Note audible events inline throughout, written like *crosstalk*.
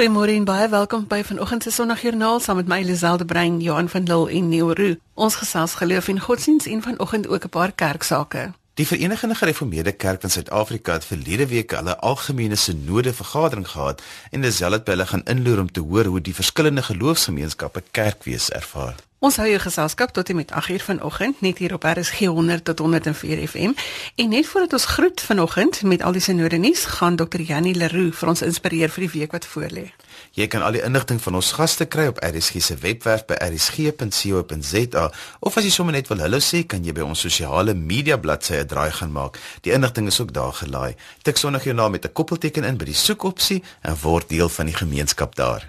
Goeiemôre en baie welkom by vanoggend se Sondagjoernaal saam met my Liselde Brein, Johan van Lille en Neo Roo. Ons gesels geloof en godsdiens en vanoggend ook 'n paar kerksake. Die Verenigde Gereformeerde Kerk van Suid-Afrika het verlede week hulle algemene sinode vergadering gehad en dis hulle het hulle gaan inloer om te hoor hoe die verskillende geloofsgemeenskappe kerkwees ervaar. Ons hou jou geselskap tot en met 8uur vanoggend net hier op RSG 100 tot 104 FM. En net voordat ons groet vanoggend met al die sinode nuus, gaan Dr. Janie Leroux vir ons inspireer vir die week wat voorlê. Jy kan al die inligting van ons gaste kry op RSG se webwerf by rsg.co.za of as jy sommer net wil hallo sê, kan jy by ons sosiale media bladsy 'n draai gaan maak. Die inligting is ook daar gelaai. Tik sonder jou naam met 'n koppelteken in by die soekopsie en word deel van die gemeenskap daar.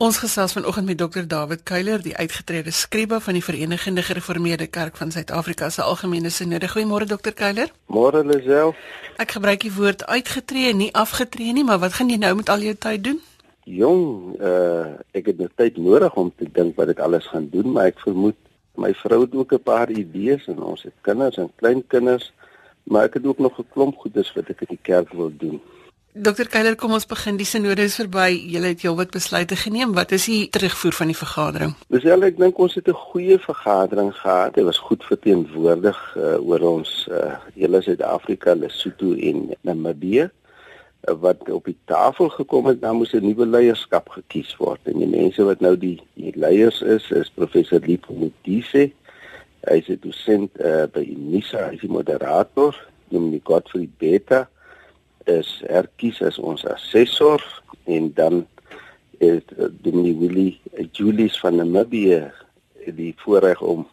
Ons gesels vanoggend met Dr. David Kuiler, die uitgetrede skrywe van die Verenigde Gereformeerde Kerk van Suid-Afrika se Algemene Sinode. Goeiemôre Dr. Kuiler. Môre Lisel. Ek gebruik die woord uitgetree, nie afgetree nie, maar wat gaan jy nou met al jou tyd doen? Jong, uh ek het nog tyd nodig om te dink wat ek alles gaan doen, maar ek vermoed my vrou het ook 'n paar idees en ons het kinders en kleinkinders, maar ek het ook nog 'n klomp goedes wat ek in die kerk wil doen. Dokter Keiler, kom ons begin. Die sinode is verby. Julle het heelwat besluite geneem. Wat is die terugvoer van die vergadering? Dis wel ek dink ons het 'n goeie vergadering gehad. Dit was goed verteenwoordig uh, oor ons uh, hele Suid-Afrika, Lesotho en Namibië. Uh, wat op die tafel gekom het, dan moes 'n nuwe leierskap gekies word. En die mense wat nou die, die leiers is, is professor Lipo Mudise. Hy is 'n dosent uh, by Unisa, hy is die moderator, Dominic Godfrey Beta is herkies as ons assessor en dan het uh, Dominee Willie uh, Julius van Namibia die voorreg om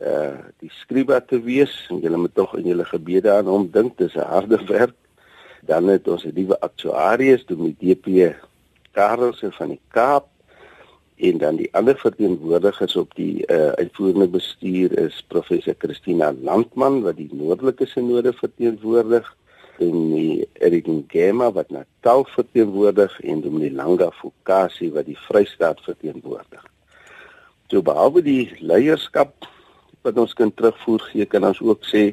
uh die skrywer te wees. En julle moet tog in julle gebede aan hom dink dis 'n harde *laughs* werk. Dan het ons 'n nuwe aktuaries Dominee DP Karelse van die Kaap. En dan die ander verteenwoordigers op die uh uitvoerende bestuur is professor Christina Landman wat die noordelike sinode verteenwoordig en die Erik Ngema wat Natal verteenwoordig en Dominee Langa Fokasi wat die Vrystaat verteenwoordig. So behalwe die leierskap wat ons kan terugvoer gee, kan ons ook sê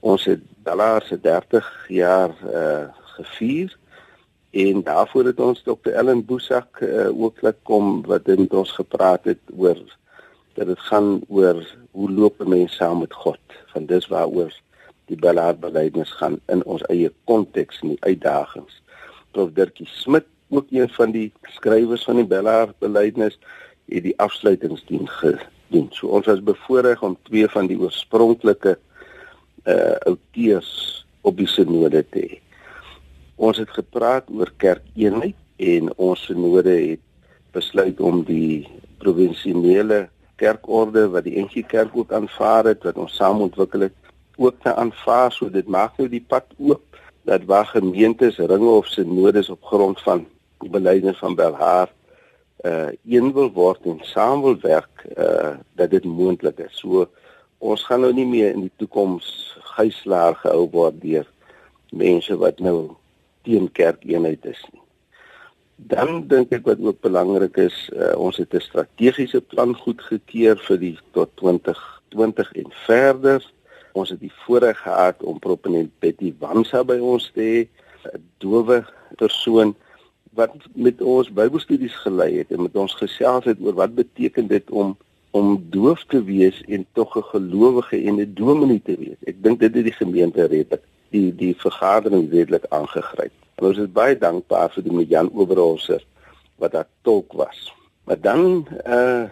ons het Dallaar se 30 jaar uh gevier en daarvoor het ons Dr Ellen Boesak uh, ook laat kom wat met ons gepraat het oor dat dit gaan oor hoe loop 'n mens saam met God. Van dis waaroor die Bellaar belydenis gaan in ons eie konteks en die uitdagings. Prof Dirkie Smit, ook een van die skrywers van die Bellaar belydenis, het die afsluitingsdien gedoen. So ons was bevoorreg om twee van die oorspronklike uh outeurs op die sinode te hê. Ons het gepraat oor kerkeenheid en ons sinode het besluit om die provinsiale kerkorde wat die NG Kerk ook aanvaar het wat ons saam ontwikkel het ook te aanvaar so dit maak nou die pad oop dat waar gemeentes ringe of sinodes op grond van die beleiding van Belhaar uh een wil word en saam wil werk uh dat dit moontlik is. So ons gaan nou nie meer in die toekoms gijslaer gehou word deur mense wat nou teen kerkeenheid is nie. Dan dink ek wat ook belangrik is, uh, ons het 'n strategiese plan goedgekeur vir die tot 2020 en verder. Ons het die voorreg gehad om proponent Betty Wansa by ons te hê, 'n dowe persoon wat met ons Bybelstudies gelei het en met ons gesels het oor wat beteken dit om om doof te wees en tog 'n gelowige en 'n dominee te wees. Ek dink dit het die gemeente redelik die die vergadering redelik aangegryp. Ons is baie dankbaar vir die Jan Oberholzer wat daar tolk was. Maar dan uh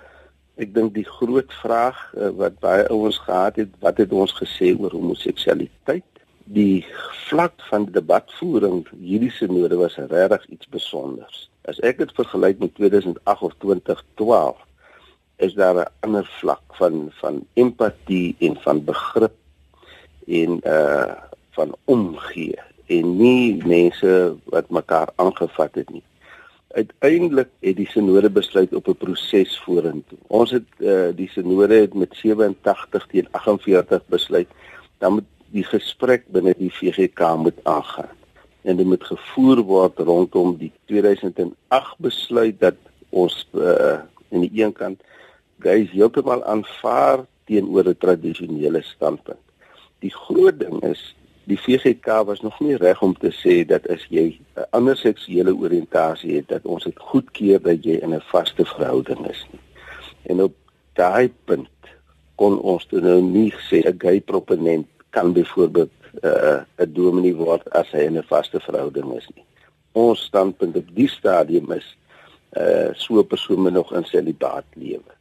Ek dink die groot vraag uh, wat baie ouens gehad het, wat het ons gesê oor homoseksualiteit? Die vlak van debatvoering hierdie sinode was regtig iets spesiaals. As ek dit vergelyk met 2008 of 2012, is daar 'n ander vlak van van empatie en van begrip en uh van omgee en nie mense wat mekaar aangevat het nie uiteindelik het die sinode besluit op 'n proses vorentoe. Ons het uh, die sinode het met 87 teen 48 besluit dan moet die gesprek binne die VGK moet aangaan. En dit moet gevoer word rondom die 2008 besluit dat ons uh, in die een kant guys heeltemal aanvaar teenoor 'n tradisionele standpunt. Die groot ding is die VGK was nog nie reg om te sê dat as jy 'n ander seksuele oriëntasie het dat ons dit goedkeur dat jy in 'n vaste verhouding is nie. En op daai punt kon ons toe nou nie sê 'n gay proponent kan byvoorbeeld uh, 'n uh, dominee word as hy in 'n vaste verhouding is nie. Ons standpunt op die stadium is uh so 'n persoon moet nog in celibaat lewe.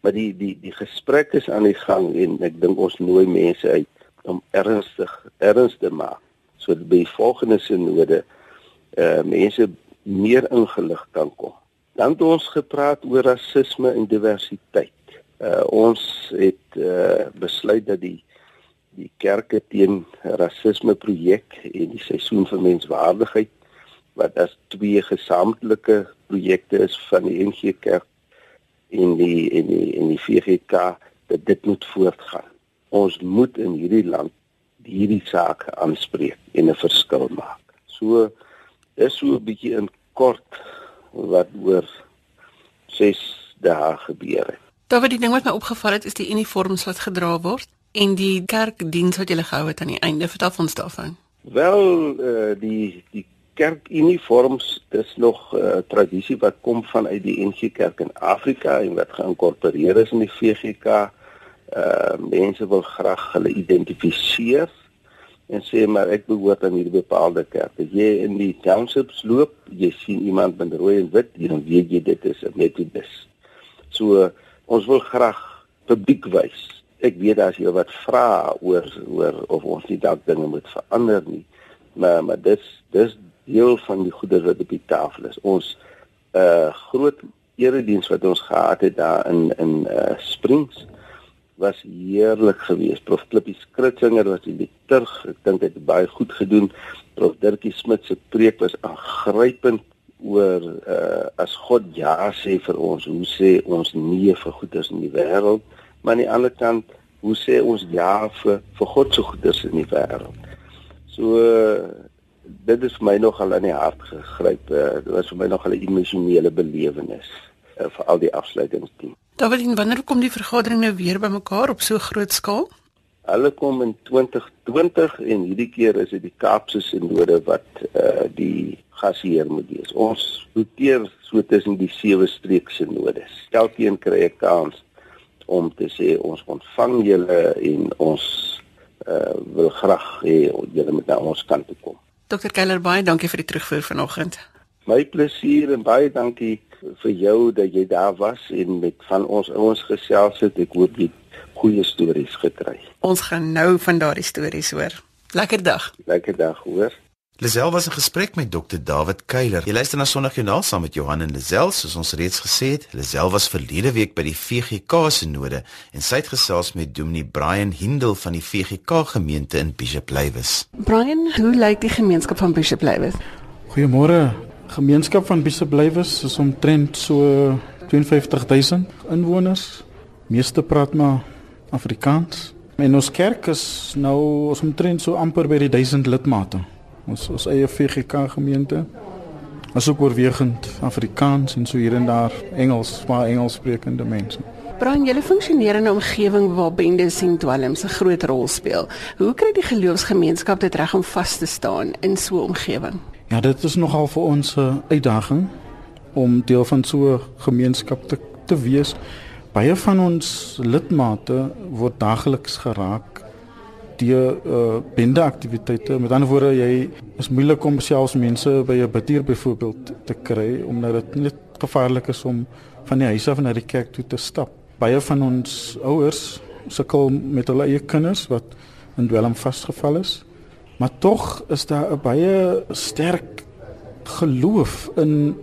Maar die die die gesprek is aan die gang en ek dink ons nooi mense uit om ernstig ernstig te maak sodat by volgende sinode uh mense meer ingelig kan kom. Dan het ons gepraat oor rasisme en diversiteit. Uh ons het uh besluit dat die die kerke teen rasisme projek en die seisoen vir menswaardigheid wat as twee gesamentlike projekte is van die NG Kerk en die en die en die VGK dat dit moet voortgaan. Ons moet in hierdie land hierdie saak aanspreek en 'n verskil maak. So is so 'n bietjie in kort wat oor 6 dae gebeur het. Daar wat die ding wat my opgeval het is die uniforms wat gedra word en die kerkdiens wat jy gehou het aan die einde. Vertel ons daarvan. Wel, uh, die die kerkuniforms dis nog 'n uh, tradisie wat kom vanuit die NG Kerk in Afrika en wat geïnkorporeer is in die VGK. Uh mense wil graag hulle identifiseer en sê maar ek behoort aan hierdie bepaalde kerk. As jy in die townships loop, jy sien iemand met rooi en wit, dan weet jy dit is 'n metodis. So ons wil graag publiek wys. Ek weet as jy wat vra oor oor of ons nie dalk dinge moet verander nie. Maar maar dis dis deel van die goeie wat op die tafel is. Ons uh groot erediens wat ons gehad het daar in in uh Springs was heerlik geweest. Prof Klippie Skritsinger was die terug. Ek dink hy het baie goed gedoen. Prof Dirkie Smit se preek was aangrypend oor uh as God ja sê vir ons, hoe sê ons nee vir goeders in die wêreld? Maar aan die ander kant, hoe sê ons ja vir vir God se goeders in die wêreld? So uh, dit is my nogal aan die hart gegryp. Uh, dit was vir my nogal 'n emosionele belewenis uh, vir al die afsluitingsdiens. Davidin, wanneer kom die vergadering nou weer bymekaar op so groot skaal? Hulle kom in 2020 en hierdie keer is dit die Kaapse Sinode wat uh die gasheer moet wees. Ons roteer so tussen die sewe streek sinodes. Elkeen kry 'n kans om te sê ons ontvang julle en ons uh wil graag hê julle moet na ons kant toe kom. Dr. Keller baie dankie vir die terugvoer vanoggend. My plesier en baie dankie vir jou dat jy daar was en met van ons ouens gesels het. Ek hoop jy goeie stories gekry. Ons gaan nou van daardie stories hoor. Lekker dag. Lekker dag, hoor. Lisel was in gesprek met Dr. David Keiler. Jy luister na Sondagjoernaal saam met Johan en Lisel, soos ons reeds gesê het. Lisel was verlede week by die VGK se node en sy het gesels met Dominee Brian Hindel van die VGK gemeente in Bishop Lywes. Brian, hoe lyk die gemeenskap van Bishop Lywes? Goeiemôre, gemeenskap van Bishop Blywes is omtrent so 52000 inwoners. Meeste praat maar Afrikaans. En ons kerk is nou ons omtrent so amper by die 1000 lidmate. Ons ons eie VGK gemeente. Ons ook oorwegend Afrikaans en so hier en daar Engels, maar Engelssprekende mense. Brian, julle funksioneer in 'n omgewing waar bendes en dwelms 'n groot rol speel. Hoe kry die geloofsgemeenskap dit reg om vas te staan in so 'n omgewing? Ja, dit is nogal vir ons 'n uitdaging om deel van so 'n gemeenskap te te wees. Baie van ons lidmate word daagliks geraak deur uh, bendeaktiwiteite. Met ander woorde, jy is moeilik om selfs mense by 'n bidtier byvoorbeeld te kry omdat dit net gevaarlik is om van die huis af na die kerk toe te stap. Baie van ons ouers sukkel met hulle eie kinders wat in dwelm vasgevall is. Maar tog is daar 'n baie sterk geloof in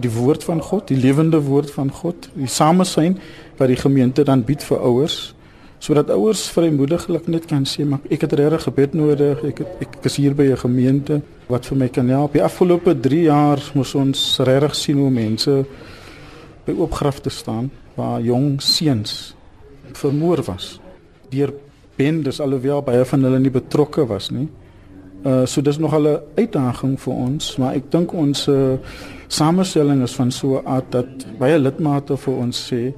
die woord van God, die lewende woord van God, die samesyn wat die gemeente dan bied vir ouers sodat ouers vrymoediglik net kan sê maar ek het regtig gebed nodig ek het, ek is hier by 'n gemeente wat vir my kan help. Die afgelope 3 jaar moes ons regtig sien hoe mense by opgrafte staan waar jong seuns vermoor was. Deur bendes alhoewel baie van hulle nie betrokke was nie Uh so dis nog 'n uitdaging vir ons, maar ek dink ons uh, samestelling is van so 'n aard dat baie lidmate vir ons sê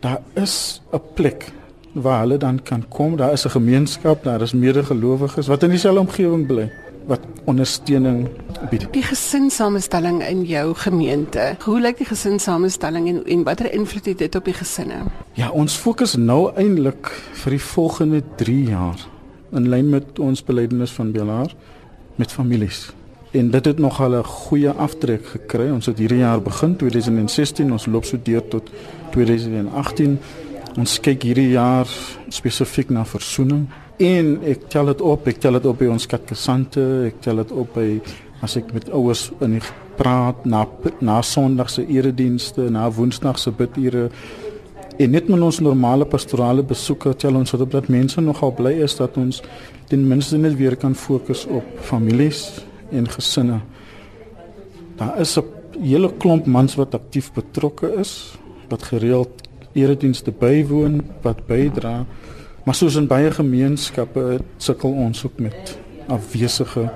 daar is 'n plek waar hulle dan kan kom. Daar is 'n gemeenskap, daar is medegelowiges wat in dieselfde omgewing bly wat ondersteuning bied. Die gesinssamestelling in jou gemeente. Hoe lyk die gesinssamestelling en en watter invloed het dit op die gesinne? Ja, ons fokus nou eintlik vir die volgende 3 jaar in lyn met ons belydenis van Belaar met families. En dit het nogal 'n goeie aftrek gekry. Ons het hierdie jaar begin 2016, ons loop so deur tot 2018. Ons kyk hierdie jaar spesifiek na versoening. En ek tel dit op, ek tel dit op by ons katkesante, ek tel dit op by as ek met ouers in praat na na Sondag se eredienste, na Woensdag se bidure. En net met ons normale pastorale besoeke tel ons dat mense nogal bly is dat ons ten minste net weer kan fokus op families en gesinne. Daar is 'n hele klomp mans wat aktief betrokke is, wat gereeld eredienste bywoon, wat bydra. Maar soos in baie gemeenskappe sukkel ons ook met afwesige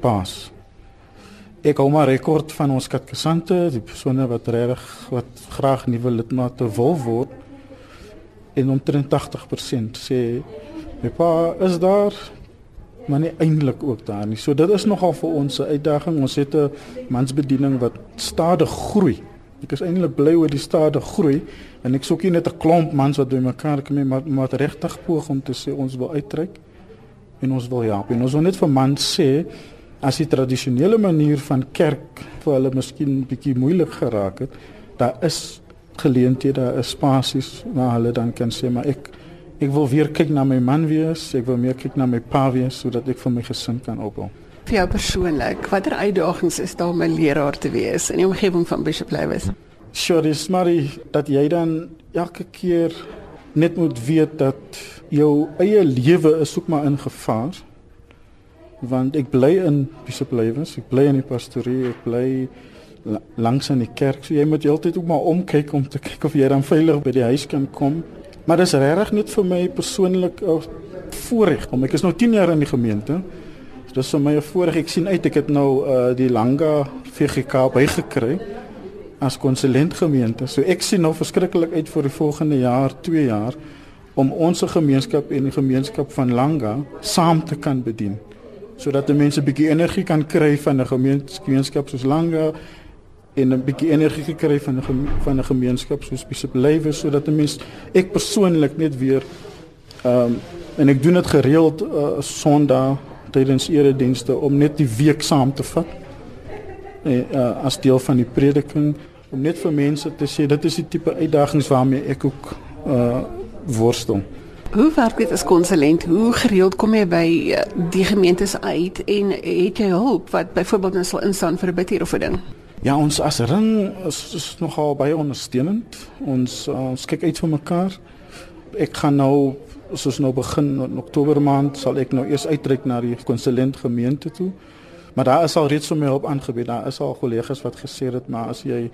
paas. Ek hou maar rekord van ons katkesante, die persone wat reg wat graag nuwe lidmate wil word. En omtrent 80% sê, "My pa is daar, maar nie eintlik ook daar nie. So dit is nogal vir ons 'n uitdaging. Ons het 'n mansbediening wat stadig groei. Ek is eintlik bly oor die stadige groei en ek soek nie net 'n klomp mans wat bymekaar kom nie, maar maar regtig poog om te sê ons wil uittrek en ons wil help. En ons wil net vir mans sê as die tradisionele manier van kerk vir hulle miskien bietjie moeilik geraak het, daar is geleenthede, is spasies waar hulle dan kan sê maar ek Ek wil weer kyk na my man wees, ek wil meer kyk na my pa wees sodat ek vir my gesin kan opbou. Vir jou persoonlik, watter uitdagings is daar om 'n leraar te wees in die omgewing van Bishop Lewis? Sure, dis maar dat jy dan elke keer net moet weet dat jou eie lewe is ook maar in gevaar. Want ek bly in Bishop Lewis, ek bly in die pastorie, ek bly langs in die kerk. So jy moet heeltyd ook maar omkyk om te kyk of jy dan veilig by die huis kan kom. Maar dis regtig net vir my persoonlik 'n voorreg om ek is nou 10 jaar in die gemeente. So dis vir my 'n voorreg. Ek sien uit ek het nou uh die Langa VGK bygekry as konsulent gemeente. So ek sien nou verskriklik uit vir die volgende jaar, 2 jaar om ons gemeenskap en die gemeenskap van Langa saam te kan bedien sodat die mense 'n bietjie energie kan kry van 'n gemeenskap soos Langa en 'n bietjie energie gekry van 'n van 'n gemeenskap soos Bishop Lewe sodat 'n mens ek persoonlik net weer ehm um, en ek doen dit gereeld uh, Sondag tydens eredienste om net die week saam te vat en uh, as deel van die prediking om net vir mense te sê dit is die tipe uitdagings waarmee ek ook uh, worstel. Hoe werk dit as konsulent? Hoe gereeld kom jy by die gemeentes uit en het jy hulp wat byvoorbeeld nou sal instaan vir 'n bidtier of 'n ding? Ja, ons as ring is, is nogal baie ondersteunend. Ons uh, ons kyk uit vir mekaar. Ek gaan nou soos nou begin in Oktober maand sal ek nou eers uitreik na die konsulent gemeente toe. Maar daar is al reeds so my hulp aangebied. Daar is al kollegas wat gesê het maar as jy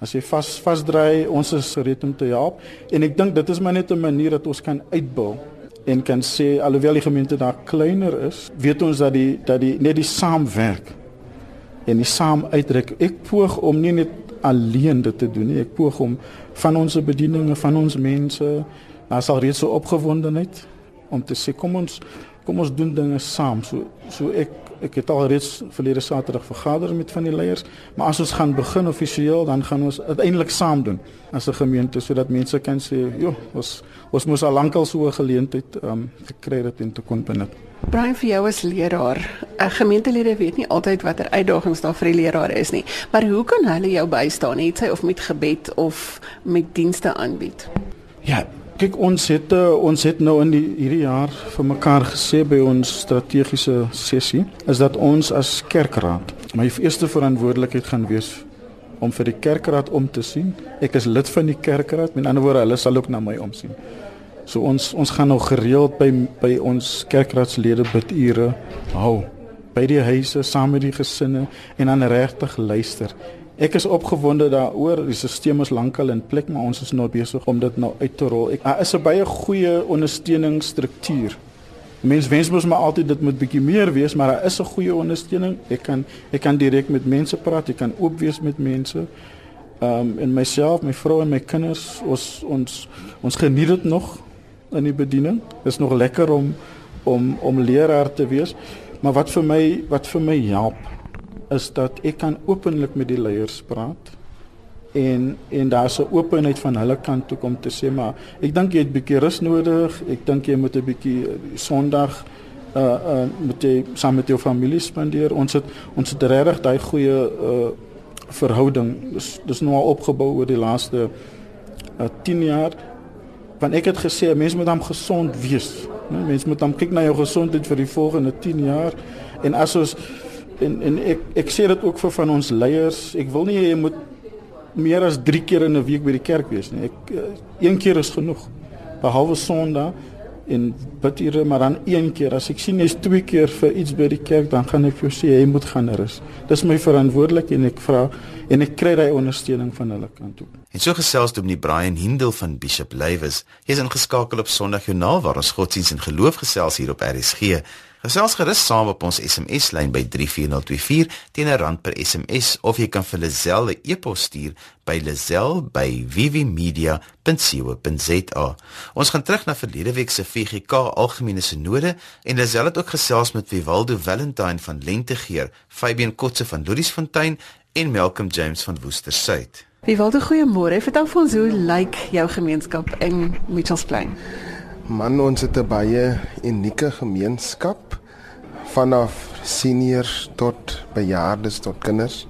as jy vas vasdry, ons is gereed om te help. En ek dink dit is maar net 'n manier dat ons kan uitbou en kan sê alhoewel die gemeente daar kleiner is, weet ons dat die dat die net die saamwerk en die saam uitdruk. Ek poog om nie net alleen dit te doen nie. Ek poog om van ons bedieninge, van ons mense, daar sal reeds so opgewondenheid om te sê kom ons kom ons doen dinge saam. So so ek ek het al reeds verlede Saterdag vergader met van die leiers, maar as ons gaan begin offisieel, dan gaan ons uiteindelik saam doen as 'n gemeente sodat mense kan sê, "Jo, ons ons moes al lankal so 'n geleentheid ehm um, gekry het en te kon benut." Brian vir jou as leraar, 'n gemeentelede weet nie altyd watter uitdagings daar vir die leraar is nie. Maar hoe kan hulle jou bystaan, net sy of met gebed of met dienste aanbied? Ja, kyk ons het uh, ons het nou in die hierdie jaar vir mekaar gesê by ons strategiese sessie is dat ons as kerkraad my eerste verantwoordelikheid gaan wees om vir die kerkraad om te sien. Ek is lid van die kerkraad, met ander woorde, hulle sal ook na my omsien. So ons ons gaan nou gereeld by by ons kerkraadslede bidure hou by die huise saam met die gesinne en dan regtig luister. Ek is opgewonde daaroor. Die stelsel is lankal in plek, maar ons is nou besig om dit nou uit te rol. Ek daar is 'n baie goeie ondersteuningsstruktuur. Mense wens mos maar altyd dit moet bietjie meer wees, maar daar is 'n goeie ondersteuning. Ek kan ek kan direk met mense praat, ek kan oop wees met mense. Ehm um, en myself, my vrou en my kinders, ons ons ons geniet dit nog in die bediening. Dit is nog lekker om om om leraar te wees. Maar wat vir my wat vir my help is dat ek kan openlik met die leiers praat en en daar's 'n openheid van hulle kant toe om te sê maar ek dink jy het 'n bietjie rus nodig. Ek dink jy moet 'n bietjie Sondag uh uh met jy saam met jou familie spandeer. Ons het ons het regtig daai goeie uh verhouding. Dis dis nou al opgebou oor die laaste uh 10 jaar. Want ek het gesê mense moet hom gesond wees. Nee, mense moet dan kyk na jou gesondheid vir die volgende 10 jaar en as ons en en ek ek sê dit ook vir van ons leiers, ek wil nie jy moet meer as 3 keer in 'n week by die kerk wees nie. Ek eh, een keer is genoeg. Behalwe Sondag en bid hier maar dan een keer. As ek sien jy's twee keer vir iets by die kerk, dan gaan ek vir jou sê jy moet gaan rus. Dis my verantwoordelik en ek vra en ek kry daai ondersteuning van hulle kant toe. En so gesels Dominee Brian Hindel van Bishop Lywes. Hy is ingeskakel op Sondag Joernaal waar ons godsdienst en geloof gesels hier op RSG. Gesels gerus saam op ons SMS lyn by 34024 teen 'n rand per SMS of jy kan vir Lazel 'n e-pos stuur by lazel@vvmedia.co.za. Ons gaan terug na verlede week se VGK algemene sinode en Lazel het ook gesels met Vivaldo Valentine van Lentegeer, Fabian Kotse van Louisfontein en Malcolm James van Woester Suid. Die goeiemôre? Vertel vir ons hoe lyk jou gemeenskap in Mitchells Plain? Man, ons het 'n baie unieke gemeenskap vanaf seniors tot bejaardes tot kinders.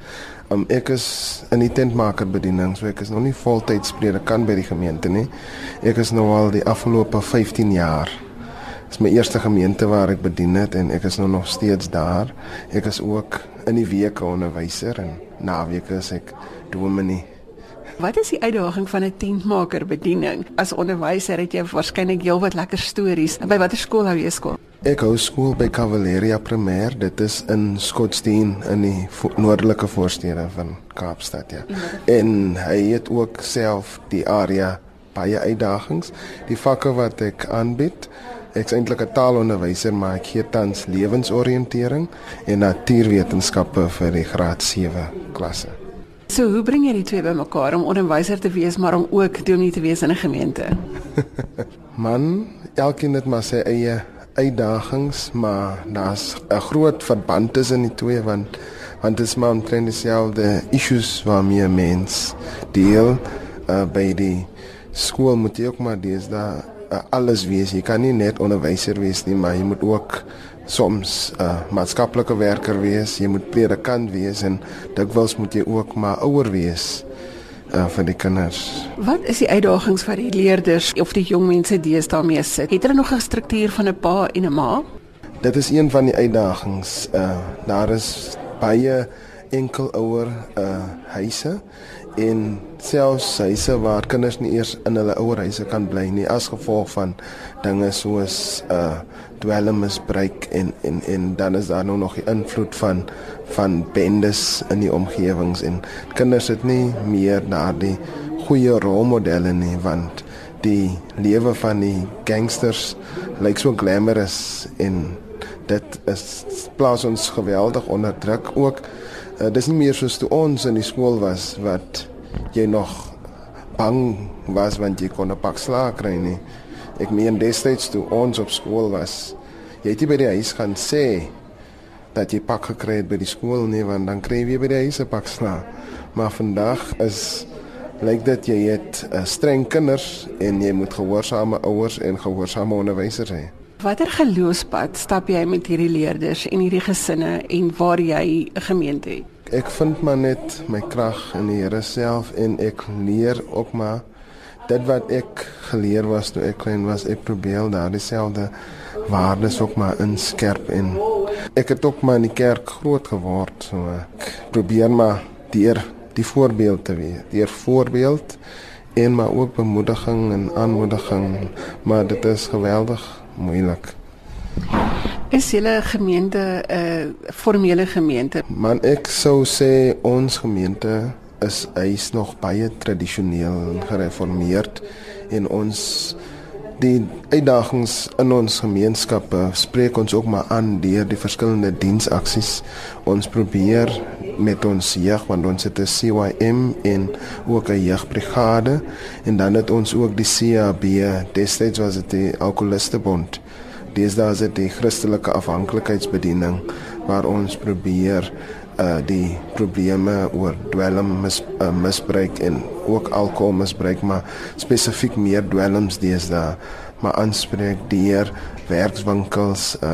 Um, ek is in die tentmaker bediening, so ek is nog nie voltyds predikant by die gemeente nie. Ek is nou al die afgelope 15 jaar. Dit is my eerste gemeente waar ek bedien het en ek is nou nog steeds daar. Ek is ook in die weke onderwyser en naweke is ek dominee Wat is die uitdaging van 'n tentmaker bediening? As onderwyser het jy waarskynlik heelwat lekker stories. By watter skool hou jy skool? Ek hou skool by Cavalleria Primêr. Dit is in Scottsdene in die vo noordelike voorstede van Kaapstad, ja. En hy het ook self die area baie uitdagings. Die vakke wat ek aanbied Ek is eintlik 'n taalonderwyser, maar ek gee tans lewensoriëntering en natuurwetenskappe vir die graad 7 klasse. So hoe bring jy die twee bymekaar om onderwyser te wees maar om ook dominee te wees in 'n gemeente? *laughs* Man, elkeen het maar sy eie uitdagings, maar daar's 'n groot verband tussen die twee want want dit is maar omtrent dieselfde issues waarmee mens deel uh, by die skool moet jy ook maar dis daar uh, alles wees. Jy kan nie net onderwyser wees nie, maar jy moet ook soms 'n uh, maatskaplike werker wees, jy moet predikant wees en dikwels moet jy ook maar ouer wees uh, vir die kinders. Wat is die uitdagings vir die leerders of die jong mense deesdae mee sit? Het hulle nog 'n struktuur van 'n pa en 'n ma? Dit is een van die uitdagings. Uh, daar is baie enkel ouer uh, huise en selfs huise waar kinders nie eers in hulle ouer huise kan bly nie as gevolg van dinge soos uh dwelmmisbruik en en en dan is daar nou nog die invloed van van bendes in die omgewings en kinders het nie meer daardie goeie rolmodelle nie want die lewe van die gangsters lyk so glamorous en dit is plaas ons geweldig onder druk ook uh, dis nie meer soos toe ons in die skool was wat jy nog bang was want jy kon 'n pak slaag kry nie. Ek meen destyds toe ons op skool was, jy het nie by die huis gaan sê dat jy pak gekry het by die skool nie want dan kry jy by die huis 'n pak slaag. Maar vandag is lyk dit jy het uh, streng kinders en jy moet gehoorsame ouers en gehoorsame onderwysers hê. Watter geloofspad stap jy met hierdie leerders en hierdie gesinne en waar jy 'n gemeente het? Ek vind maar net my krag in die Here self en ek leer ook maar dit wat ek geleer was toe ek klein was, ek probeer daar dieselfde waardes ook maar inskerp en ek het ook maar in die kerk groot geword so ek probeer maar deur die voorbeeld te wees, deur voorbeeld en maar ook bemoediging en aanmoediging, maar dit is geweldig moeilik. Is julle gemeente 'n uh, formele gemeente? Man, ek sou sê ons gemeente is hy's nog baie tradisioneel gereformeerd en ons die uitdagings in ons gemeenskappe spreek ons ook maar aan deur die verskillende diensaksies. Ons probeer met ons jeug want ons het 'n CYM en ook 'n jeugbrigade en dan het ons ook die CAB destyds was dit die alkoholistebond deesdae is dit die Christelike afhanklikheidsbediening waar ons probeer uh die probleme oor dwelm mis, uh, misbruik en ook alkoholmisbruik maar spesifiek meer dwelms deesdae maar aanspreek deur werkswinkels uh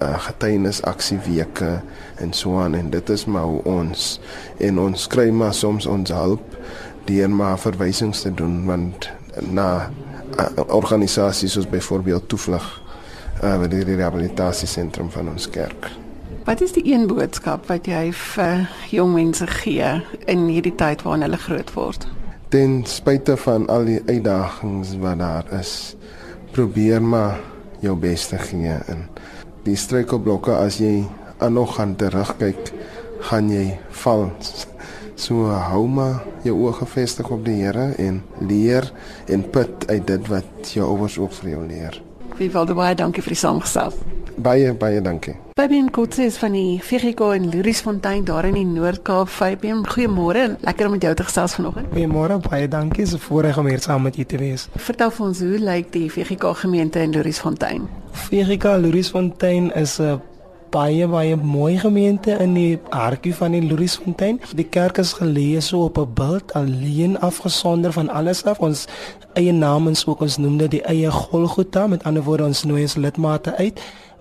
uh getuienisaksieweke en so aan en dit is maar hoe ons en ons kry maar soms ons hulp deur maar verwysings te doen want na uh, organisasies soos byvoorbeeld toevlug uh by die rehabilitasiesentrum van ons kerk. Wat is die een boodskap wat jy vir jong mense gee in hierdie tyd waarin hulle groot word? Ten spyte van al die uitdagings wat daar is, probeer maar jou bes te gee in die struikelblokke as jy aan nog gaan terugkyk, gaan jy val. So hou maar jou oë gefestig op die Here en leer en put uit dit wat jou ouers ook vir jou leer. Wie wil baie dankie vir die saamgestel. Baie baie dankie. Fabian Kotse is van die VGK in Luriesfontein daar in die Noord-Kaap. Fabian, goeiemôre. Lekker om met jou te gesels vanoggend. Goeiemôre, baie dankie. Dis 'n voorreg om hier saam met u te wees. Vertel vir ons hoe lyk die VGK gemeente in Luriesfontein? VGK Luriesfontein is 'n baie baie mooi gemeente in die hartjie van die Luriesfontein. Die kerk is geleë so op 'n bult alleen afgesonder van alles af. Ons eie naam is ook ons noem dit die eie Golgotha. Met ander woorde ons nooi ons lidmate uit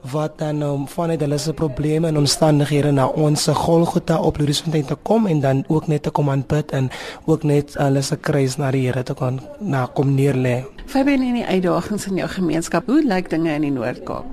wat dan um, vanuit hulle se probleme en omstandighede na ons se Golgotha op Luriesfontein te kom en dan ook net te kom aanbid en ook net hulle se kruis na die Here te kan na kom neerlê. Fabian in die uitdagings in jou gemeenskap. Hoe lyk dinge in die Noord-Kaap?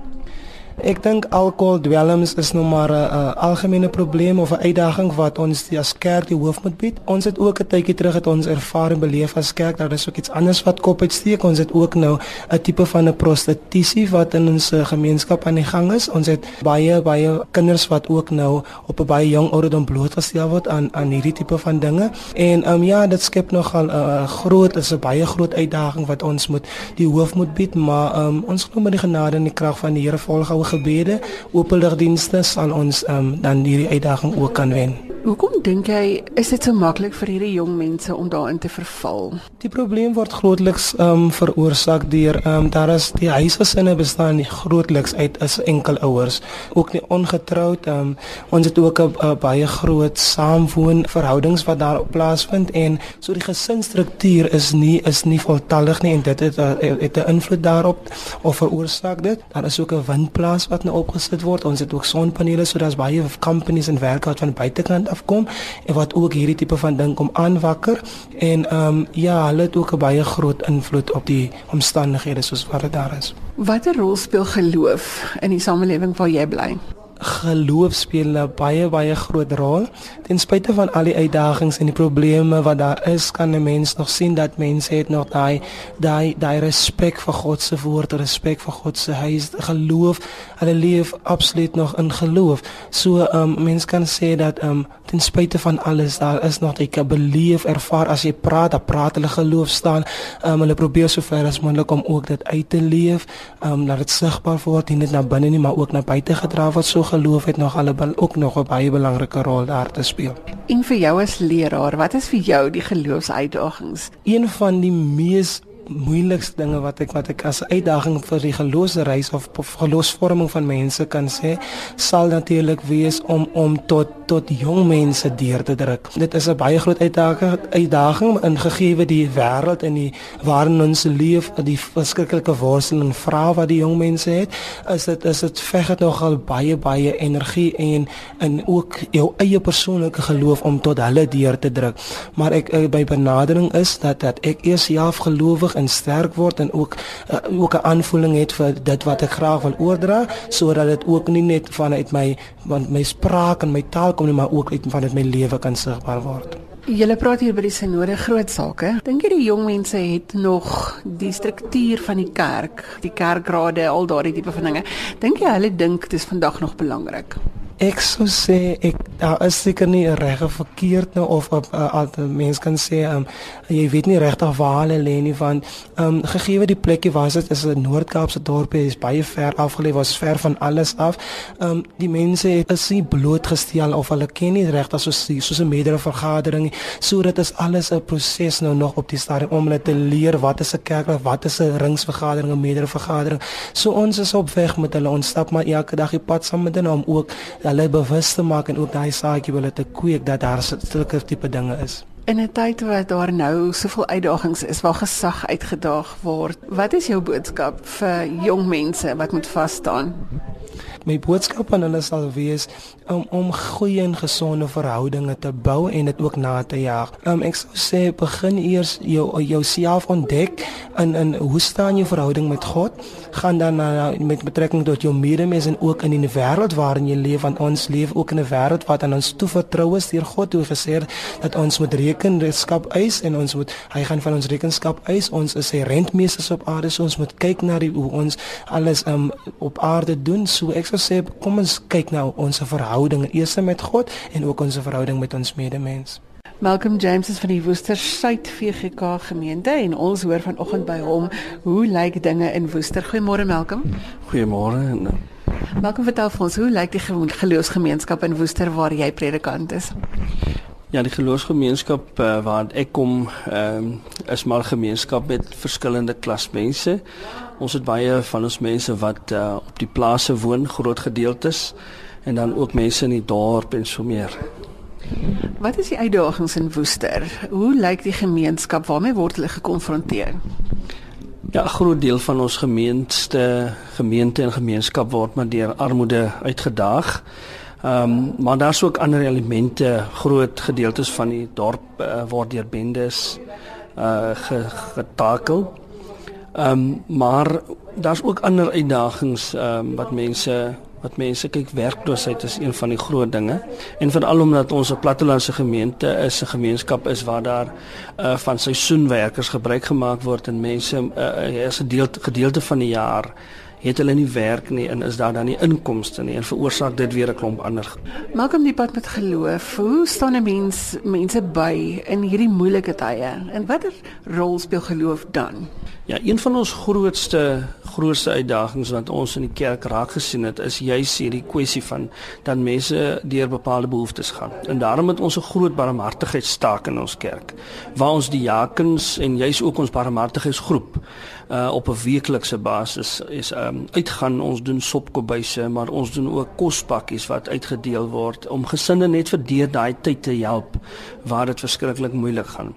Ek dink alkohol dwelms is nou maar 'n algemene probleem of 'n uitdaging wat ons as kerk die hoof moet bied. Ons het ook 'n tydjie terug het ons ervaar en beleef as kerk dat daar is ook iets anders wat kop uitsteek. Ons het ook nou 'n tipe van 'n prostitusie wat in ons eh, gemeenskap aan die gang is. Ons het baie baie kinders wat ook nou op 'n baie jong ouderdom blootgestel word aan aan hierdie tipe van dinge. En ehm um, ja, dit skep nogal 'n uh, groot is 'n baie groot uitdaging wat ons moet die hoof moet bied, maar ehm um, ons glo met die genade en die krag van die Here volgehou gebede, openligdienste sal ons um, dan hierdie uitdaging ook kan wen. Hoekom dink jy is dit so maklik vir hierdie jong mense om daarin te verval? Die probleem word grootliks ehm um, veroorsaak deur ehm um, daar is die huisgesinne bestaan nie grootliks uit as enkel ouers, ook nie ongetroud. Ehm um, ons het ook 'n baie groot saamwoon verhoudings wat daar plaasvind en so die gesinsstruktuur is nie is nie voltallig nie en dit het het 'n invloed daarop of veroorsaak dit. Daar is ook 'n windplaas wat nou opgesit word. Ons het ook sonpanele, so daar's baie companies en werk wat van buitekant afkom en wat ook hierdie tipe van ding kom aanwakker en ehm um, ja, hulle het ook 'n baie groot invloed op die omstandighede soos wat dit daar is. Watter rol speel geloof in die samelewing waar jy bly? Geloof speel 'n baie baie groot rol. Ten spyte van al die uitdagings en die probleme wat daar is, kan 'n mens nog sien dat mense het nog daai daai daai respek vir God se woord, respek vir God se huis, geloof. Hulle leef absoluut nog in geloof. So um mens kan sê dat um ten spyte van alles daar is nog 'n beleef ervaar as jy praat, dan praat hulle geloof staan. Um hulle probeer so ver as moontlik om ook dit uit te leef, um laat dit sigbaar word, nie net na binne nie, maar ook na buite gedra word. So geloof het nog hulle ook nog 'n baie belangrike rol daar te speel. En vir jou as leraar, wat is vir jou die geloofsuitdagings? Een van die mees moeilikste dinge wat ek wat ek as uitdaging vir die geloofsreis of, of geloofsvorming van mense kan sê, sal natuurlik wees om om tot tot jong mense deur te druk. Dit is 'n baie groot uitdaging uitdaging in gegee die wêreld en die waarin ons leef, die verskriklike worsteling en vrae wat die jong mense het, is dit is dit veg dit nogal baie baie energie en en ook jou eie persoonlike geloof om tot hulle deur te druk. Maar ek by benadering is dat dat ek eers self gelowig en sterk word en ook uh, ook 'n aanvoeling het vir dit wat ek graag wil oordra sodat dit ook nie net vanuit my want my spraak en my taal kom nie maar ook uit vanuit my lewe kan sigbaar word. Julle praat hier by die sinode groot sake. Dink jy die jong mense het nog die struktuur van die kerk, die kerkrade, al daardie tipe van dinge? Dink jy hulle dink dit is vandag nog belangrik? Ek sou sê ek daar is seker nie 'n reg of verkeerd nou of 'n uh, mens kan sê um, jy weet nie regtig waar hulle lê nie want um, gegee die plekkie waar dit is 'n Noord-Kaapse dorpie is baie ver afgelê was ver van alles af. Um, die mense het is nie blootgestel of hulle ken nie regtig soos soos 'n meerdere vergadering so dit is alles 'n proses nou nog op die stadium om hulle te leer wat is 'n kerk wat is 'n ringsvergadering 'n meerdere vergadering. So ons is op weg met hulle ons stap maar elke dag die pad saam met hulle om ook hulle bewus te maak en ook daai saadjie wil te kweek dat daar sulke tipe dinge is. In 'n tyd wat daar nou soveel uitdagings is waar gesag uitgedaag word, wat is jou boodskap vir jong mense wat moet vas staan? My boodskap aan hulle sal wees om om goeie en gesonde verhoudinge te bou en dit ook na te jaag. Um, ek sou sê begin eers jou jouself ontdek in in hoe staan jou verhouding met God? Gaan dan na met betrekking tot jou medemens en ook in die wêreld waarin jy leef want ons leef ook in 'n wêreld wat aan ons toevertrou is deur God hoe gesê dat ons moet rekenskap eis en ons moet hy gaan van ons rekenskap eis. Ons is sy rentmeesters op aarde, so ons moet kyk na die hoe ons alles um, op aarde doen. So ek sou sê kom ons kyk nou ons verhouding eers met God en ook ons verhouding met ons medemens. Malcolm James is van die Woester Suid VGK gemeente en ons hoor vanoggend by hom hoe lyk dinge in Woester. Goeiemôre Malcolm. Goeiemôre. Eh, Malcolm vertel vir ons hoe lyk die geloofsgemeenskap in Woester waar jy predikant is? Ja, die geloofsgemeenskap uh, waar ek kom, ehm uh, is maar gemeenskap met verskillende klasmense. Ons het baie van ons mense wat uh, op die plase woon, groot gedeeltes en dan ook mense in die dorp en so meer. Wat is die uitdagings in Woester? Hoe lyk die gemeenskap waarmee word hulle gekonfronteer? Ja, 'n groot deel van ons gemeente, gemeente en gemeenskap word maar deur armoede uitgedaag. Ehm um, maar daar's ook ander elemente, groot gedeeltes van die dorp uh, word deur bendes uh getakel. Ehm um, maar daar's ook ander uitdagings ehm um, wat mense wat mense kyk werkloosheid is een van die groot dinge en veral omdat ons 'n plattelandse gemeente is 'n gemeenskap is waar daar uh van seisoenwerkers gebruik gemaak word en mense uh, is 'n gedeelte van die jaar het hulle nie werk nie en is daar dan nie inkomste nie en veroorsaak dit weer 'n klomp ander. Malcolm die pad met geloof. Hoe staan 'n mens mense by in hierdie moeilike tye? En watter rol speel geloof dan? Ja, een van ons grootste grootste uitdagings wat ons in die kerk raak gesien het, is juis hierdie kwessie van dan mense deur bepaalde behoeftes gaan. En daarom het ons 'n groot barmhartigheidstaak in ons kerk waar ons die jakens en juis ook ons barmhartigheidsgroep uh op 'n weeklikse basis is um uitgaan ons doen sopkobuise maar ons doen ook kospakkies wat uitgedeel word om gesinne net vir deur daai tyd te help waar dit verskriklik moeilik gaan.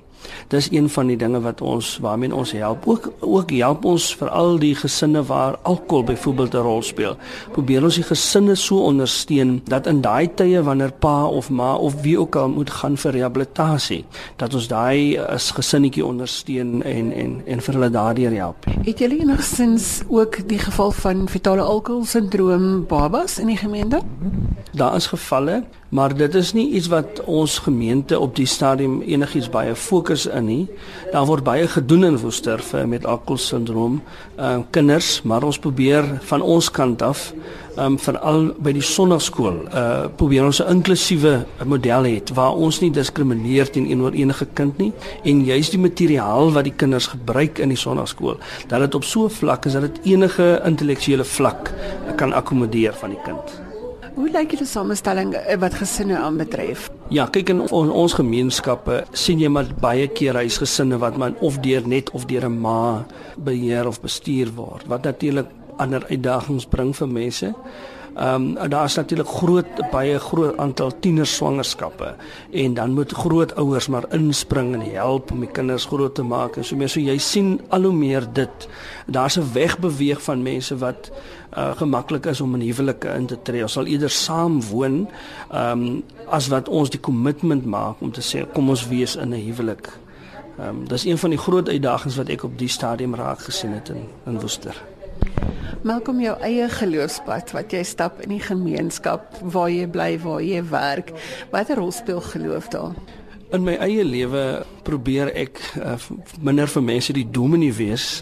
Dis een van die dinge wat ons waarmee ons help. Ook ook help ons vir al die gesinne waar alkohol byvoorbeeld 'n rol speel. Probeer ons die gesinne so ondersteun dat in daai tye wanneer pa of ma of wie ook al moet gaan vir rehabilitasie, dat ons daai as eh, gesinnetjie ondersteun en en en vir hulle daardeur help. Het julle enigsins ook die geval van fetale alkoholsindroom babas in die gemeente? Daar is gevalle maar dit is nie iets wat ons gemeente op die stadium enigiets baie fokus in nie. Daar word baie gedoen in Woester vir met alkoholsindroom, ehm uh, kinders, maar ons probeer van ons kant af ehm um, veral by die sonnaarskool, uh probeer ons 'n inklusiewe model hê waar ons nie diskrimineer teenoor enige kind nie en juist die materiaal wat die kinders gebruik in die sonnaarskool, dat dit op so 'n vlak is dat dit enige intellektuele vlak kan akkommodeer van die kind. Hoe lyk julle samestelling eh, wat gesinne aanbetref? Ja, kyk in ons, ons gemeenskappe sien jy maar baie keer huisgesinne wat man of deur net of deur 'n ma beheer of bestuur word wat natuurlik ander uitdagings bring vir mense. Ehm um, daar's natuurlik groot baie groot aantal tieners swangerskappe en dan moet grootouers maar inspring en help om die kinders groot te maak en so meer so jy sien al hoe meer dit. Daar's 'n wegbeweeg van mense wat uh, gemaklik is om in huwelike in te tree. Ons sal eerder saam woon ehm um, as wat ons die kommitment maak om te sê kom ons wees in 'n huwelik. Ehm um, dis een van die groot uitdagings wat ek op die stadium raak gesien het in in Woester. Malkom jou eie geloofspad wat jy stap in die gemeenskap waar jy bly, waar jy werk. Watter rol speel geloof daar? In my eie lewe probeer ek uh, minder vir mense die dominee wees,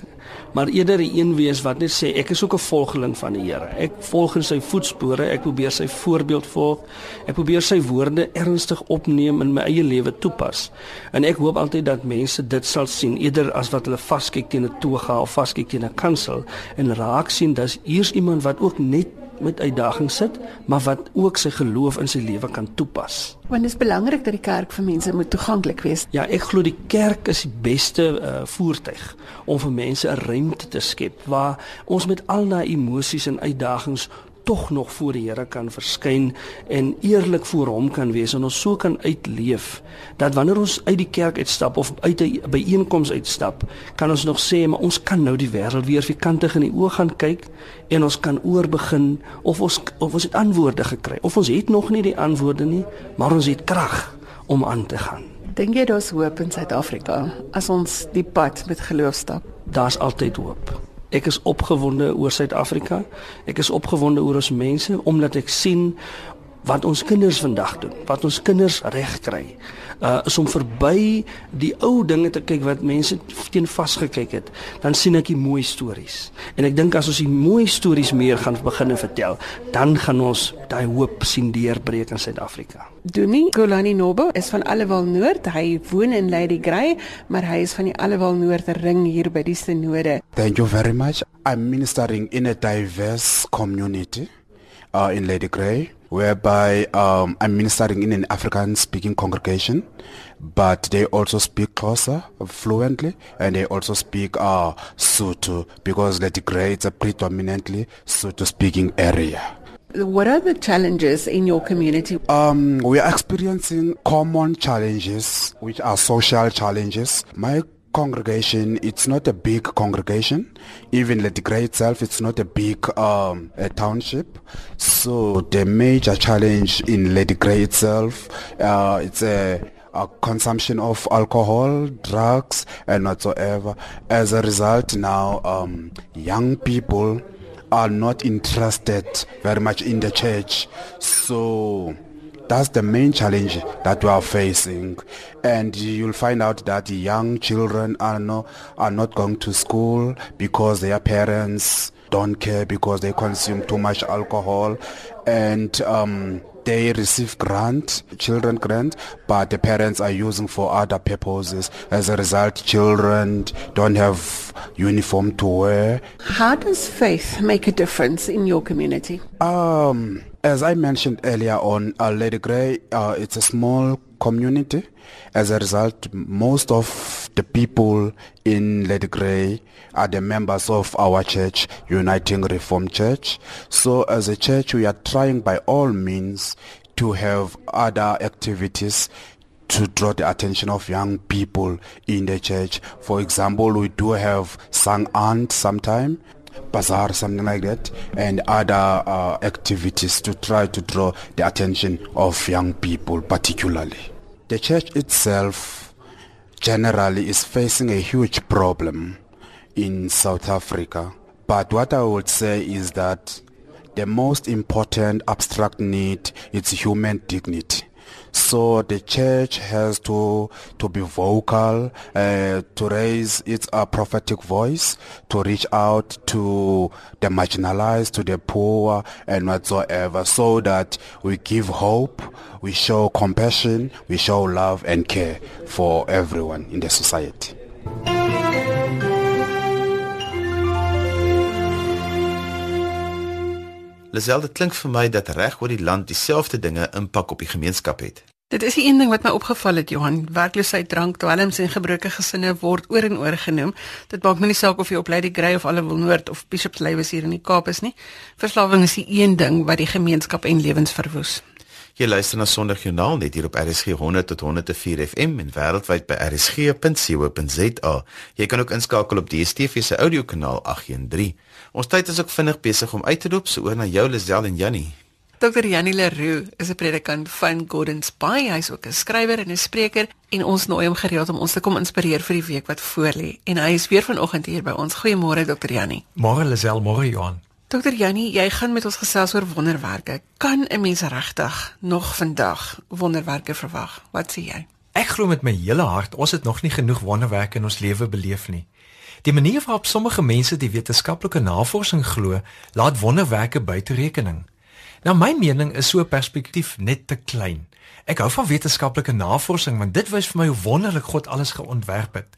maar eerder 'n een wees wat net sê ek is ook 'n volgeling van die Here. Ek volg in sy voetspore, ek probeer sy voorbeeld volg. Ek probeer sy woorde ernstig opneem in my eie lewe toepas. En ek hoop altyd dat mense dit sal sien eerder as wat hulle vaskyk teen 'n toga of vaskyk teen 'n kansel en raak sien dat hier's iemand wat ook net met uitdagings sit, maar wat ook sy geloof in sy lewe kan toepas. Want dit is belangrik dat die kerk vir mense moet toeganklik wees. Ja, ek glo die kerk is die beste uh, voertuig om vir mense 'n ruimte te skep waar ons met al daai emosies en uitdagings tog nog voor die Here kan verskyn en eerlik voor hom kan wees en ons so kan uitleef dat wanneer ons uit die kerk uitstap of uit 'n byeenkoms uitstap, kan ons nog sê maar ons kan nou die wêreld weer vierkantig in die oë gaan kyk en ons kan oorbegin of ons of ons het antwoorde gekry of ons het nog nie die antwoorde nie, maar ons het krag om aan te gaan. Dink jy daar's hoop in Suid-Afrika as ons die pad met geloof stap? Daar's altyd hoop. Ek is opgewonde oor Suid-Afrika. Ek is opgewonde oor ons mense omdat ek sien wat ons kinders vandag doen, wat ons kinders reg kry. Uh is om verby die ou dinge te kyk wat mense teen vasgekyk het. Dan sien ek die mooi stories. En ek dink as ons die mooi stories meer gaan begin vertel, dan gaan ons daai hoop sien deurbreek in Suid-Afrika. Duni Golani Nobo is van Allewal Noord. Hy woon in Lady Grey, maar hy is van die Allewal Noord ring hier by die synode. Thank you very much. I'm ministering in a diverse community uh in Lady Grey. Whereby um, I'm ministering in an African speaking congregation, but they also speak Xhosa fluently and they also speak uh, Sotho because Grey is a predominantly Sotho speaking area. What are the challenges in your community? Um, we are experiencing common challenges, which are social challenges. My congregation it's not a big congregation. Even the degree itself it's not a big um, a township. So the major challenge in Lady Grey itself uh, it's a, a consumption of alcohol drugs and whatsoever. As a result now um, young people are not interested very much in the church. So that's the main challenge that we are facing and you'll find out that young children are not are not going to school because their parents don't care because they consume too much alcohol and um, they receive grant, children grant, but the parents are using for other purposes. As a result, children don't have uniform to wear. How does faith make a difference in your community? Um, as I mentioned earlier on, uh, Lady Grey, uh, it's a small community. As a result, most of the people in Lady Grey are the members of our church, Uniting Reformed Church. So as a church, we are trying by all means to have other activities to draw the attention of young people in the church. For example, we do have Sang Aunt sometime, bazaar, something like that, and other uh, activities to try to draw the attention of young people particularly. The church itself generally is facing a huge problem in South Africa. But what I would say is that the most important abstract need is human dignity. So the church has to to be vocal, uh, to raise its uh, prophetic voice, to reach out to the marginalized, to the poor, and whatsoever, so that we give hope, we show compassion, we show love and care for everyone in the society. Lisel, dit klink vir my dat reg oor die land dieselfde dinge impak op die gemeenskap het. Dit is die een ding wat my opgeval het, Johan. Werkloosheid, drank, dwelms en gebroke gesinne word oor en oor genoem. Dit maak nie saak of jy op Lady Grey of Allewil Noord of Bishop's Lewis hier in die Kaap is nie. Verslawing is die een ding wat die gemeenskap en lewens verwoes. Jy luister na Sondagjoernaal net hier op RSG 100 tot 104 FM en wêreldwyd by rsg.co.za. Jy kan ook inskakel op DStv se audiokanaal 813. Ons tyd is ook vinnig besig om uit te loop, so oor na jou Lisel en Jannie. Dr. Janie Leroux is 'n predikant van Gordons Bay. Hy's ook 'n skrywer en 'n spreker en ons nooi hom gereeld om ons te kom inspireer vir die week wat voorlê. En hy is weer vanoggend hier by ons. Goeiemôre Dr. Janie. Môre Lisel, môre Johan. Dokter Jannie, jy gaan met ons gesels oor wonderwerke. Kan 'n mens regtig nog vandag wonderwerke verwag? Wat sê jy? Ek glo met my hele hart ons het nog nie genoeg wonderwerke in ons lewe beleef nie. Die manier waarop sommige mense die wetenskaplike navorsing glo, laat wonderwerke buite rekening. Nou my mening is so 'n perspektief net te klein. Ek hou van wetenskaplike navorsing want dit wys vir my hoe wonderlik God alles geontwerp het.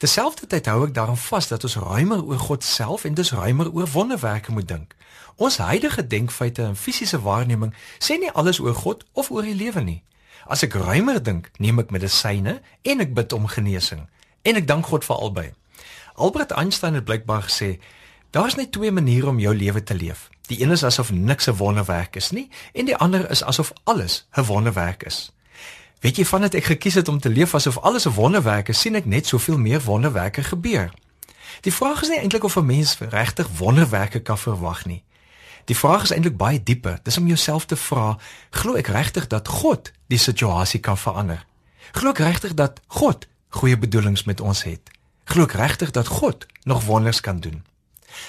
Terselfdertyd hou ek daaraan vas dat ons ruimer oor God self en dus ruimer oor wonderwerke moet dink. Ons huidige denkfeite en fisiese waarneming sê nie alles oor God of oor die lewe nie. As ek ruimer dink, neem ek medisyne en ek bid om genesing en ek dank God vir albei. Albert Einstein het blykbaar gesê Daar's net twee maniere om jou lewe te leef. Die een is asof niks 'n wonderwerk is nie en die ander is asof alles 'n wonderwerk is. Weet jy vandat ek gekies het om te leef asof alles 'n wonderwerk is, sien ek net soveel meer wonderwerke gebeur. Die vraag is nie eintlik of 'n mens regtig wonderwerke kan verwag nie. Die vraag is eintlik baie dieper. Dis om jouself te vra, glo ek regtig dat God die situasie kan verander? Glo ek regtig dat God goeie bedoelings met ons het? Glo ek regtig dat God nog wonders kan doen?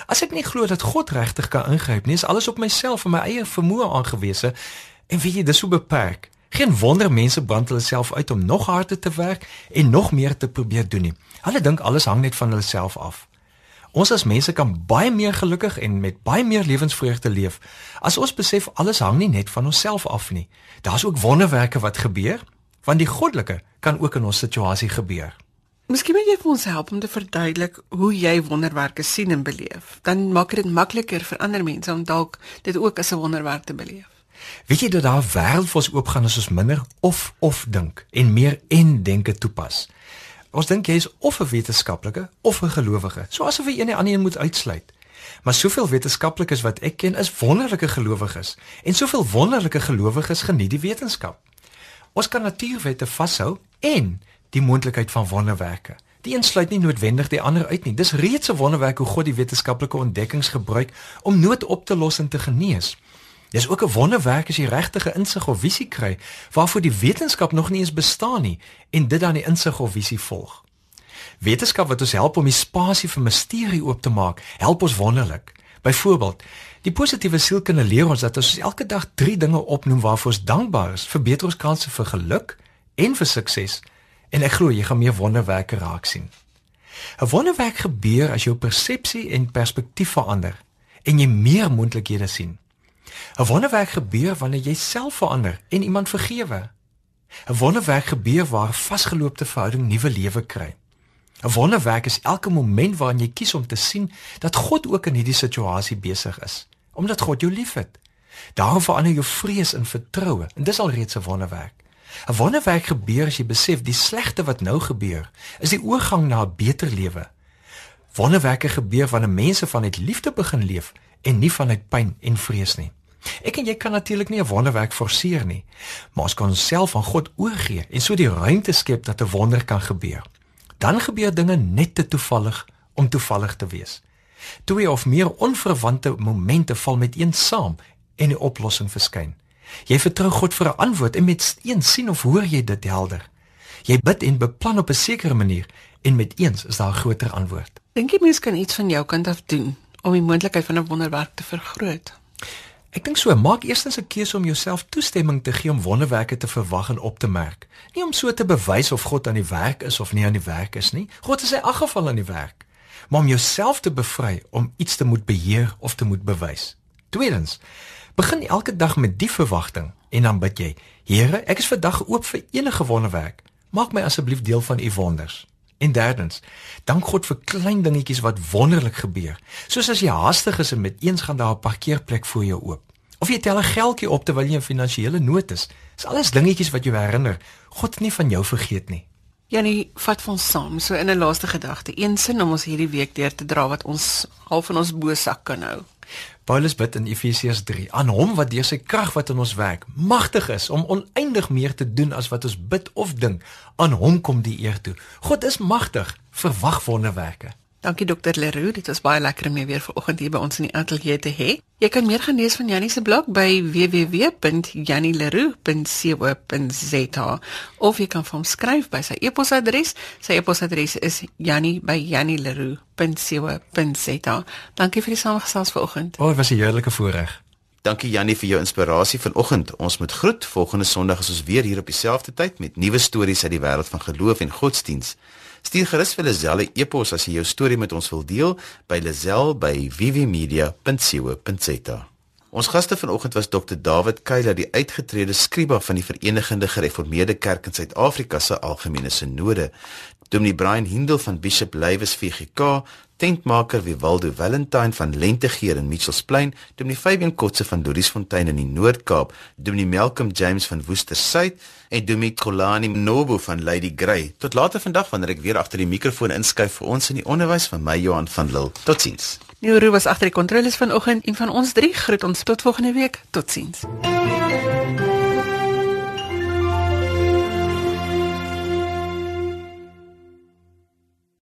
As ek nie glo dat God regtig kan ingryp nie, is alles op myself en my eie vermoë aangewese. En weet jy, dis so beperk. Geen wonder mense brand hulle self uit om nog harder te werk en nog meer te probeer doen nie. Hulle dink alles hang net van hulle self af. Ons as mense kan baie meer gelukkig en met baie meer lewensvreugde leef as ons besef alles hang nie net van onsself af nie. Daar's ook wonderwerke wat gebeur, want die goddelike kan ook in ons situasie gebeur. Miskien moet jy vir ons help om te verduidelik hoe jy wonderwerke sien en beleef. Dan maak dit makliker vir ander mense om dalk dit ook as 'n wonderwerk te beleef. Weet jy dat daar wêreld vir ons oopgaan as ons minder of of dink en meer en denke toepas? Ons dink jy is of 'n wetenskaplike of 'n gelowige, so asof jy een en ander een moet uitsluit. Maar soveel wetenskaplikes wat ek ken is wonderlike gelowiges en soveel wonderlike gelowiges geniet die wetenskap. Ons kan natuurwette vashou en die moontlikheid van wonderwerke. Die een sluit nie noodwendig die ander uit nie. Dis reeds 'n wonderwerk hoe God die wetenskaplike ontdekkings gebruik om nood op te los en te genees. Dis ook 'n wonderwerk as jy regtige insig of visie kry waarvoor die wetenskap nog nie eens bestaan nie en dit dan die insig of visie volg. Wetenskap wat ons help om die spasie vir misterie oop te maak, help ons wonderlik. Byvoorbeeld, die positiewe sielkunde leer ons dat as ons elke dag 3 dinge opnoem waarvoor ons dankbaar is, verbeter ons kanse vir geluk en vir sukses En ek glo jy gaan meer wonderwerke raak sien. 'n Wonderwerk gebeur as jou persepsie en perspektief verander en jy meer moontlikhede sien. 'n Wonderwerk gebeur wanneer jy self verander en iemand vergewe. 'n Wonderwerk gebeur waar vasgeloopte verhouding nuwe lewe kry. 'n Wonderwerk is elke oomblik waarin jy kies om te sien dat God ook in hierdie situasie besig is, omdat God jou liefhet. Daarom verander jou vrees in vertroue en dis al reeds 'n wonderwerk. 'n Wonderwerk gebeur as jy besef die slegte wat nou gebeur is die oorgang na 'n beter lewe. Wonderwerke gebeur wanneer mense vanuit liefde begin leef en nie vanuit pyn en vrees nie. Ek en jy kan natuurlik nie 'n wonderwerk forceer nie, maar ons kan onsself aan God oorgee en so die ruimte skep dat 'n wonder kan gebeur. Dan gebeur dinge net te toevallig om toevallig te wees. Twee of meer onverwante momente val met een saam en 'n oplossing verskyn. Jy vertrou God vir 'n antwoord en met een sien of hoor jy dit helder. Jy bid en beplan op 'n sekere manier en met eens is daar 'n groter antwoord. Dink jy mens kan iets van jou kant af doen om die moontlikheid van 'n wonderwerk te vergroot? Ek dink so, maak eerstens 'n keuse om jouself toestemming te gee om wonderwerke te verwag en op te merk. Nie om so te bewys of God aan die werk is of nie aan die werk is nie. God is in elk geval aan die werk. Maar om jouself te bevry om iets te moet beheer of te moet bewys. Tweedens, Begin elke dag met die verwagting en dan bid jy: Here, ek is vandag oop vir enige wonderwerk. Maak my asseblief deel van u wonders. En derdens, dank God vir klein dingetjies wat wonderlik gebeur. Soos as jy haastig is en met eens gaan daar 'n parkeerplek voor jou oop. Of jy tel 'n geldjie op terwyl jy in finansiële nood is. Dis alles dingetjies wat jou herinner God nie van jou vergeet nie. Janie, vat vir ons saam so in 'n laaste gedagte. Een sin om ons hierdie week deur te dra wat ons half in ons bosak kan hou. Paulus bid in Efesiërs 3 aan hom wat deur sy krag wat in ons werk magtig is om oneindig meer te doen as wat ons bid of dink aan hom kom die eer toe. God is magtig verwag wonderwerke Dankie dokter Leroux, dit was baie lekker om jou weer vanoggend hier by ons in die ateljee te hê. Jy kan meer gaan lees van Jannie se blog by www.jannieleroux.co.za of jy kan vir hom skryf by sy e-posadres. Sy e-posadres is jannie@jannieleroux.co.za. Dankie vir die samestelling vanoggend. O, oh, was 'n heerlike voorreg. Dankie Jannie vir jou inspirasie vanoggend. Ons moet groet. Volgende Sondag is ons weer hier op dieselfde tyd met nuwe stories uit die wêreld van geloof en godsdiens. Stuur gerus vir Lazelle e-pos as jy jou storie met ons wil deel by lazelle@vvmedia.co.za. Ons gaste vanoggend was Dr David Keiler, die uitgetrede skryba van die Verenigde Gereformeerde Kerk in Suid-Afrika se Algemene Sinode. Dominee Brian Hindel van Bishop Lywes VGK, tentmaker Wivaldo Valentine van Lentegeer in Mitchells Plain, Dominee Fabian Kotse van Doriesfontein in die Noord-Kaap, Dominee Malcolm James van Woester Suid en Dominee Kolani Nobo van Lady Grey. Tot later vandag wanneer ek weer agter die mikrofoon inskuif vir ons in die onderwys van my Johan van Lille. Totsiens. Neuro was agter die kontroles vanoggend en van ons drie groet ons tot volgende week. Totsiens.